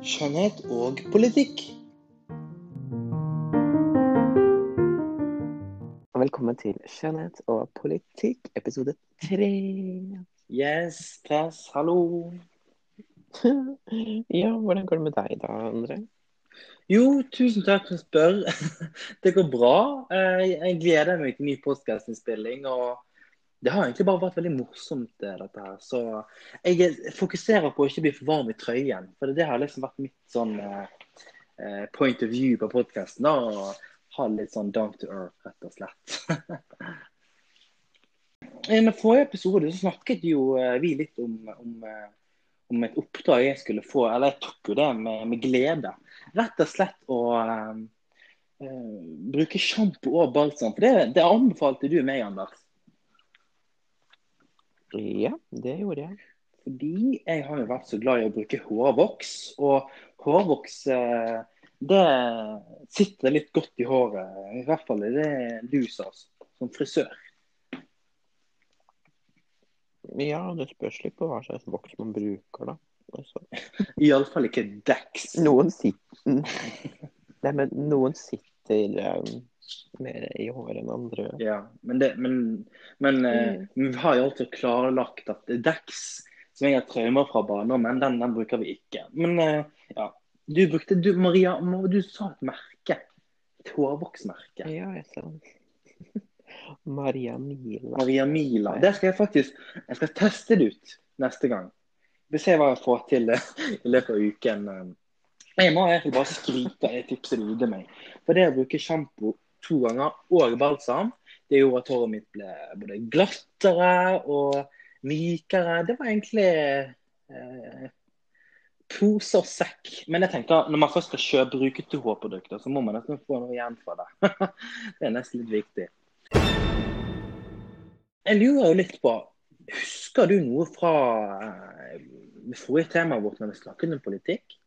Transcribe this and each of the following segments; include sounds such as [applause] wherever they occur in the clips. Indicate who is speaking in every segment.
Speaker 1: Skjønnhet og politikk.
Speaker 2: Velkommen til Skjønnhet og politikk, episode tre.
Speaker 1: Yes, Tess, hallo. [laughs]
Speaker 2: ja, hvordan går det med deg da, André?
Speaker 1: Jo, tusen takk for å spørre. [laughs] Det går bra. Eh, Jeg gleder meg til ny podkastinnspilling. Og det har egentlig bare vært veldig morsomt, eh, dette her. Så jeg fokuserer på å ikke bli for varm i trøyen. For det har liksom vært mitt sånn eh, eh, point of view på podkasten. Å ha litt sånn down to earth, rett og slett. [laughs] I den forrige episode så snakket jo eh, vi litt om, om, eh, om et oppdrag jeg skulle få. Eller jeg tok jo det med, med glede. Rett og slett å eh, eh, bruke sjampo og balsam. For det, det anbefalte du meg, Anders.
Speaker 2: Ja, det gjorde jeg.
Speaker 1: Fordi jeg har jo vært så glad i å bruke hårvoks. Og hårvoks eh, det sitter litt godt i håret. I hvert fall er det du sa, som frisør.
Speaker 2: Ja, det spørs litt på hva slags voks man bruker, da. Altså, [laughs]
Speaker 1: Iallfall ikke Dex.
Speaker 2: noen sitter Nei, men noen sitter um, mer i hår enn andre.
Speaker 1: Ja, men, det, men, men eh, vi har jo alltid klarlagt at Dex, som jeg har traumer fra barndommen, den, den bruker vi ikke. Men eh, ja. Du brukte du, Maria, du sa et merke. Et hårvoksmerke.
Speaker 2: Ja, jeg sa [laughs] Maria Mila.
Speaker 1: Maria Mila. Det skal jeg faktisk Jeg skal teste det ut neste gang. Vi får se hva jeg får til eh, i løpet av uken. Jeg må egentlig bare skryte av det tipset du ga meg. For det å bruke sjampo to ganger og balsam, det gjorde at håret mitt ble både glattere og mykere. Det var egentlig eh, pose og sekk. Men jeg tenker, når man først skal kjøpe bruke til hårprodukter, så må man nesten få noe igjen for det. [laughs] det er nesten litt viktig. Jeg lurer jo litt på Husker du noe fra eh, forrige temaet vårt når vi snakket om politikk?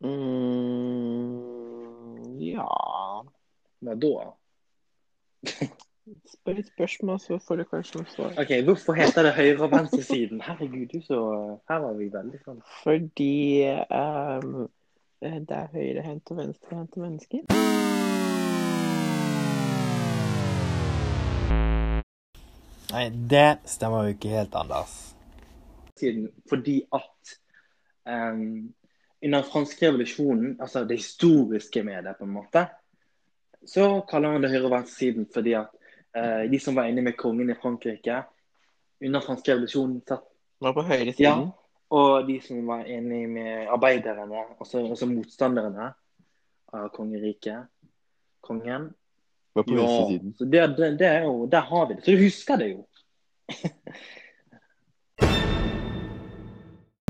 Speaker 2: Mm, ja
Speaker 1: Hva da?
Speaker 2: Spør et spørsmål, så får du kanskje noe svar.
Speaker 1: Ok, Hvorfor heter det høyre- og venstresiden? Herregud, så Her var vi veldig sånn
Speaker 2: Fordi um, det er høyrehendte og venstrehendte mennesker.
Speaker 3: Nei, det stemmer jo ikke helt, Anders.
Speaker 1: fordi at um, under den franske revolusjonen, altså det historiske med det, på en måte, så kaller man det høyre- og venstresiden fordi at eh, de som var enige med kongen i Frankrike under franske revolusjonen, satt
Speaker 2: Var på høyre
Speaker 1: Ja. Og de som var enige med arbeiderne, altså, altså motstanderne av kongeriket, kongen.
Speaker 2: Var på
Speaker 1: Ja,
Speaker 2: venstresiden.
Speaker 1: så det, det, det er jo, der har vi det. Så du husker det jo. [laughs]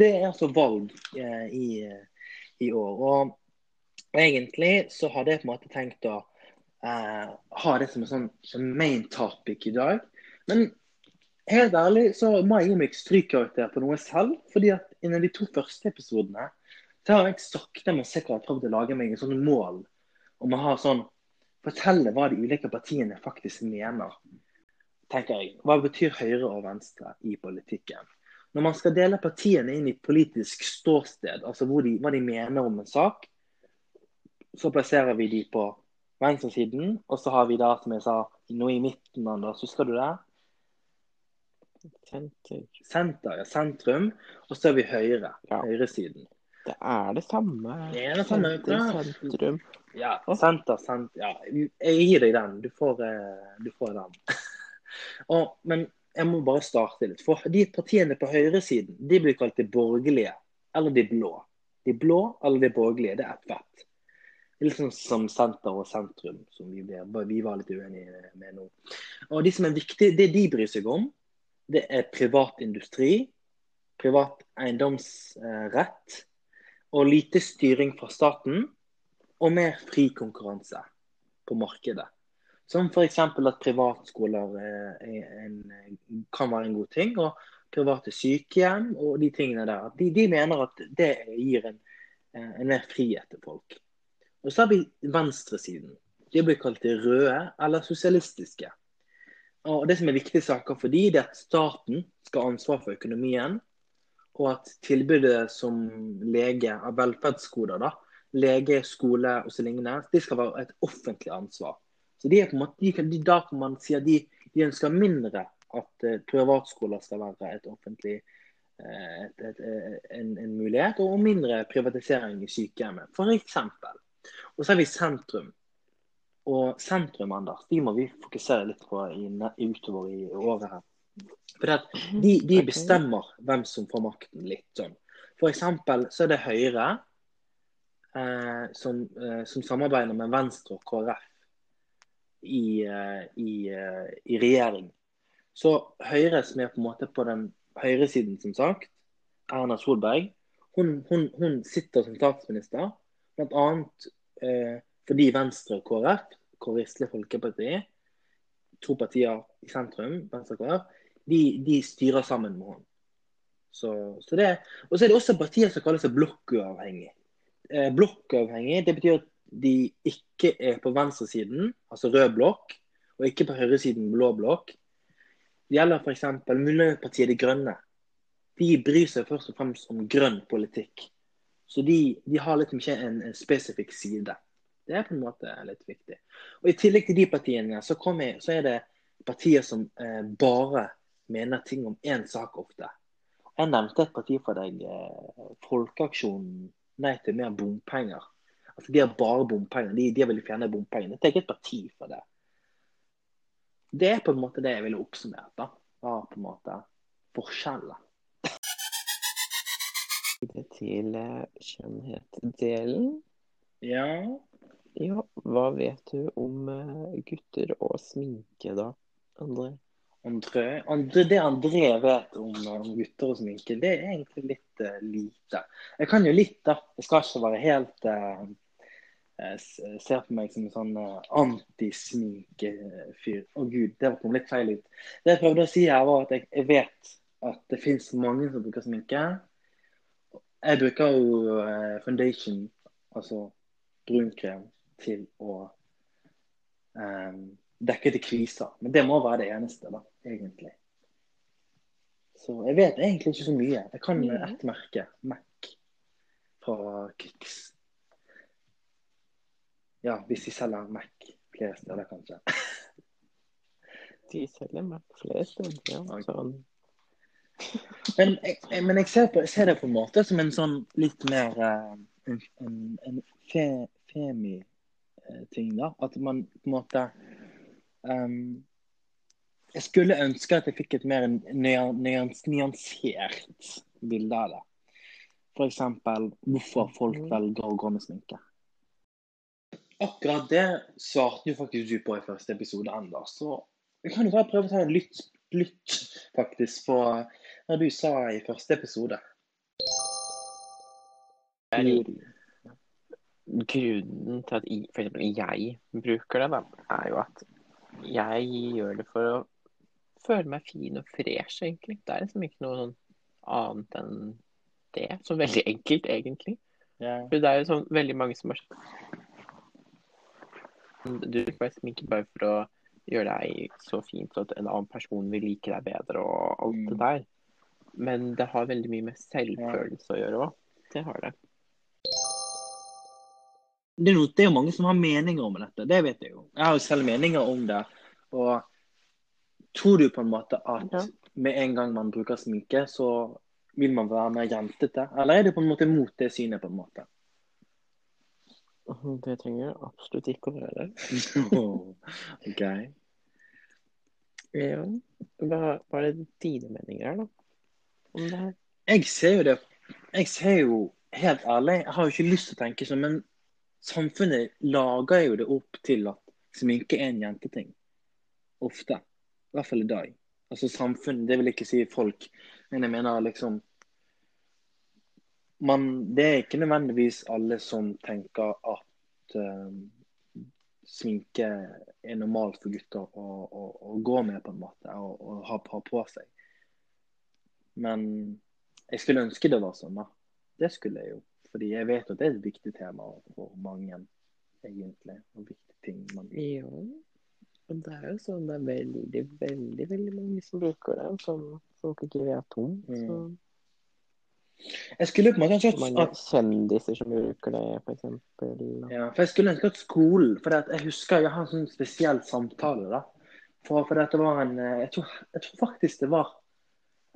Speaker 1: det er altså valg eh, i, i år. Og egentlig så hadde jeg på en måte tenkt å eh, ha det som en sånn som main topic i dag. Men helt ærlig så må jeg gi meg strykkarakter på noe selv. fordi at innen de to første episodene så har jeg sakte, men sikkert prøvd å lage meg en sånn mål om å ha sånn Fortelle hva de ulike partiene faktisk mener. tenker jeg. Hva betyr høyre og venstre i politikken? Når man skal dele partiene inn i politisk ståsted, altså de, hva de mener om en sak, så plasserer vi de på venstresiden. Og så har vi da, som jeg sa, noe i midten. Anders, Husker du det?
Speaker 2: Senter.
Speaker 1: Senter, ja, sentrum. Og så er vi høyre.
Speaker 2: Ja.
Speaker 1: Høyresiden.
Speaker 2: Det er det samme.
Speaker 1: Det er det samme,
Speaker 2: Senter, sentrum.
Speaker 1: Ja, senter, senter. Ja, jeg gir deg den. Du får, eh, du får den. [laughs] og, men jeg må bare starte litt. For de partiene på høyresiden de blir kalt de borgerlige eller de blå. De blå eller de borgerlige, det er ett vett. Det er sånn som senter og sentrum, som vi, ble, vi var litt uenige med nå. Og de som er viktige, Det de bryr seg om, det er privat industri, privat eiendomsrett og lite styring fra staten og mer fri konkurranse på markedet. Som f.eks. at privatskoler eh, kan være en god ting, og private sykehjem og de tingene der. De, de mener at det gir en, eh, en mer frihet til folk. Og så har vi venstresiden. De blir kalt de røde eller sosialistiske. Og Det som er viktige saker for de, det er at staten skal ha ansvar for økonomien. Og at tilbudet som lege av velferdsgoder, da, lege, skole det skal være et offentlig ansvar. Så de er på en måte, de, kan- de, Da kan man si at de, de ønsker mindre at uh, privatskoler skal være et offentlig uh, et, et, et, en, en mulighet, og mindre privatisering i sykehjemmet, f.eks. Og så har vi sentrum. Og sentrum, Anders, de må vi fokusere litt på i, utover i året her. For at de, de bestemmer hvem som får makten litt sånn. Eksempel så er det Høyre eh, som, eh, som samarbeider med Venstre og KrF i, eh, i, eh, i regjering. Så Høyre som er på en måte på den høyresiden, som sagt, Erna Solberg, hun, hun, hun sitter som statsminister, bl.a. Eh, fordi Venstre og KrF, Kristelig Folkeparti, to partier i sentrum, Venstre og KrF, de, de styrer sammen med henne. Så, så det, og så er det også partier som kaller seg blokkuavhengig. Eh, blokkuavhengig det betyr at de ikke er på venstresiden, altså rød blokk, og ikke på høyresiden, blå blokk. Det gjelder f.eks. Miljøpartiet De Grønne. De bryr seg først og fremst om grønn politikk. Så de, de har litt mye en, en spesifikk side. Det er på en måte litt viktig. Og I tillegg til de partiene, så, jeg, så er det partier som eh, bare mener ting om én sak ofte. Jeg nevnte et parti for deg, eh, Folkeaksjonen Nei til mer bompenger. Altså De har bare bompenger. De, de vil fjerne bompengene. Det er ikke et parti for det. Det er på en måte det jeg ville oppsummert. da. Ja, på en måte forskjellen.
Speaker 2: Til eh, skjønnhetsdelen.
Speaker 1: Ja.
Speaker 2: Ja, hva vet du om eh, gutter og sminke, da, André?
Speaker 1: André, André, det André vet om, om gutter og sminke, det er egentlig litt uh, lite. Jeg kan jo litt, da. Jeg skal ikke være helt eh, eh, s- Ser på meg som en sånn eh, antisminkefyr. Å gud, det kom litt feil ut. Det jeg prøvde å si her, var at jeg, jeg vet at det fins mange som bruker sminke. Jeg bruker jo eh, foundation, altså brunkrem, til å um, dekke til kviser. Men det må være det eneste, da, egentlig. Så jeg vet egentlig ikke så mye. Jeg kan
Speaker 2: Ja.
Speaker 1: ett merke, Mac, fra Kicks. Ja, hvis de selger Mac flere steder, kanskje. [laughs]
Speaker 2: De selger Mac flere steder, ja.
Speaker 1: Okay.
Speaker 2: Sånn.
Speaker 1: Men, jeg, men jeg, ser på, ser det på en måte som en sånn litt mer eh, en, en, en fe, femi-ting, da. At man på en måte um, Jeg skulle ønske at jeg fikk et mer nyans- nyansert bilde av det. F.eks. hvorfor folk velger å gå med sminke. Akkurat det svarte jo faktisk du på i første episode, Anders. Så jeg kan jo bare prøve å ta en lytt, lytt faktisk, på hva du sa i første episode.
Speaker 2: Grunnen til at eksempel jeg bruker det, da, er jo at jeg gjør det for å føle meg fin og fresh, egentlig. Det er liksom ikke noe sånn annet enn det. Så veldig enkelt, egentlig.
Speaker 1: Yeah.
Speaker 2: For det er jo sånn veldig mange som har Du får bare sminke bare for å gjøre deg så fint så at en annen person vil like deg bedre og alt
Speaker 1: Mm.
Speaker 2: det der. Men det har veldig mye med selvfølelse å gjøre òg. Det har det.
Speaker 1: Det, er noe, det er jo mange som har meninger om dette, det vet jeg jo. Jeg har jo selv meninger om det. Og tror du på en måte at
Speaker 2: Ja.
Speaker 1: med en gang man bruker sminke, så vil man være mer jentete? Eller er det på en måte mot det synet, på en måte?
Speaker 2: Det trenger jeg absolutt ikke å være. [laughs]
Speaker 1: OK.
Speaker 2: Ja. Hva, hva er det dine meninger er, da? Om det her?
Speaker 1: Jeg ser jo det Jeg ser jo helt ærlig, jeg har jo ikke lyst til å tenke sånn, men samfunnet lager jo det opp til at sminke er en jenteting. Ofte. I hvert fall i dag. Altså samfunnet, det vil ikke si folk, men jeg mener liksom man, Det er ikke nødvendigvis alle som tenker at uh, sminke er normalt for gutter å, å, å gå med, på en måte, og, og ha, ha på seg. Men jeg skulle ønske det var sånn, da. Det skulle jeg jo. Fordi jeg vet at det er et viktig tema for mange, egentlig. Og viktige ting man
Speaker 2: Ja. Og det er jo sånn det er veldig, veldig veldig mange som bruker det, som folk ikke vet om.
Speaker 1: Mm.
Speaker 2: Så
Speaker 1: Jeg skulle på en måte ønske
Speaker 2: Mange
Speaker 1: at,
Speaker 2: kjendiser som bruker det, f.eks.
Speaker 1: ja, for jeg skulle ønske at skolen For jeg husker jeg har en sånn spesiell samtale. da. For, for det var en eh, jeg tror, jeg tror faktisk det var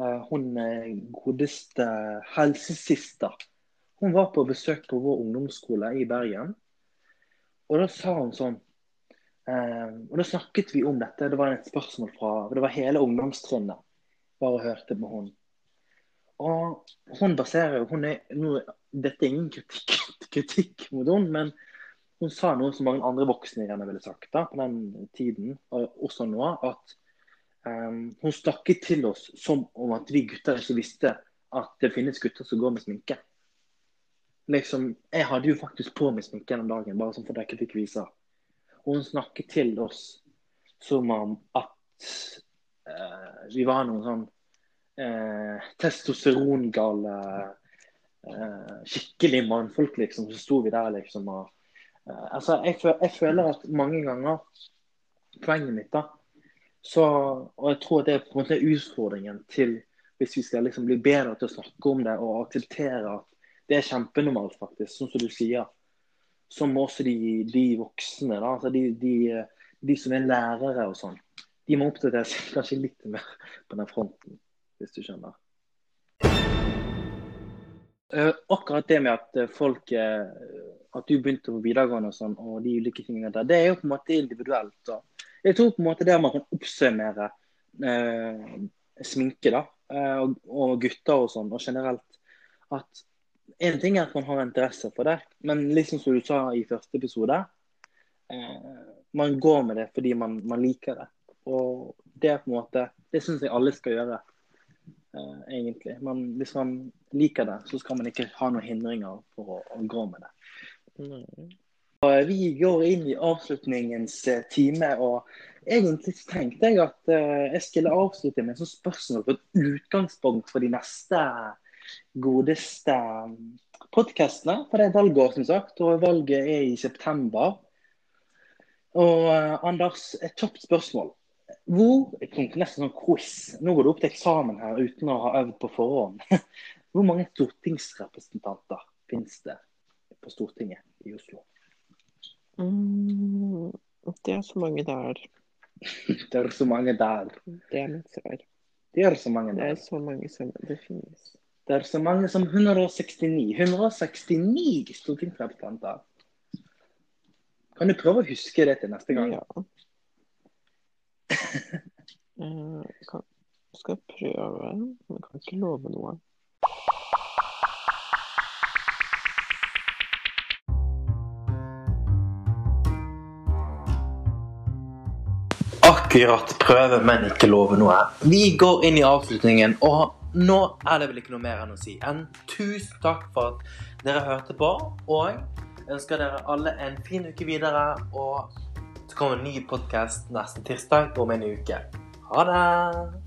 Speaker 1: eh, hun eh, godeste helsesista. Hun var på besøk på vår ungdomsskole i Bergen. Og da sa hun sånn eh, Og da snakket vi om dette. Det var et spørsmål fra Det var hele ungdomstrinnet. Bare hørte på hun. Og hun baserer hun er, nå, Dette er ingen kritikk, [laughs] kritikk mot henne, men hun sa noe som mange andre voksne gjerne ville sagt da, på den tiden, og også nå, at um, hun snakket til oss som om at vi gutter ikke visste at det finnes gutter som går med sminke. Liksom, Jeg hadde jo faktisk på meg sminke den dagen, bare sånn for ikke fikk vise. Og hun snakket til oss som om at uh, vi var noen sånn eh, testosterongale eh, skikkelig mannfolk, liksom. Så sto vi der, liksom. Og, eh, altså, jeg, jeg føler at mange ganger Poenget mitt, da så, Og jeg tror det er på en måte utfordringen til hvis vi skal liksom bli bedre til å snakke om det og akseptere at det er kjempenormalt, faktisk, sånn som du sier. Så må også de, de voksne, da, altså de, de, de som er lærere og sånn, de må oppdatere kanskje litt mer på den fronten, hvis du skjønner. Eh, akkurat det med at eh, folk eh, At du begynte på videregående og sånn, og de ulike tingene der, det er jo på en måte individuelt. Så. Jeg tror på en måte det man kan oppsummere eh, sminke, da, og, og gutter og sånn, og generelt at en ting er at man har interesse for det, men liksom som du sa i første episode, eh, man går med det fordi man, man liker det. Og det er på en måte, det syns jeg alle skal gjøre, eh, egentlig. Men hvis man liker det, så skal man ikke ha noen hindringer for å, å gå med det.
Speaker 2: Nei.
Speaker 1: Eh, vi går inn i avslutningens eh, time, og egentlig tenkte jeg at jeg skulle avslutte med et sånt spørsmål på et utgangspunkt for de neste godeste podkastene. For det er valgår, som sagt, og valget er i september. Og Anders, et kjapt spørsmål. Hvor nesten sånn quiz. Nå går du opp til eksamen her uten å ha øvd på forhånd. [laughs] Hvor mange stortingsrepresentanter finnes det på Stortinget i Oslo?
Speaker 2: Mm, det er så mange der. [laughs]
Speaker 1: Det er så mange der.
Speaker 2: Det er mitt svar.
Speaker 1: Det er så mange
Speaker 2: Det er så mange som det finnes.
Speaker 1: Det er så mange som 169. 169 stortingsrepresentanter. Kan du prøve å huske det til neste gang?
Speaker 2: Ja. [laughs] Eh, kan, skal prøve, men kan ikke love noe.
Speaker 1: Akkurat prøve, men ikke love noe. Vi går inn i avslutningen, og nå er det vel ikke noe mer enn å si enn tusen takk for at dere hørte på. Og ønsker dere alle en fin uke videre. Og så kommer en ny podkast neste tirsdag om en uke. Ha det!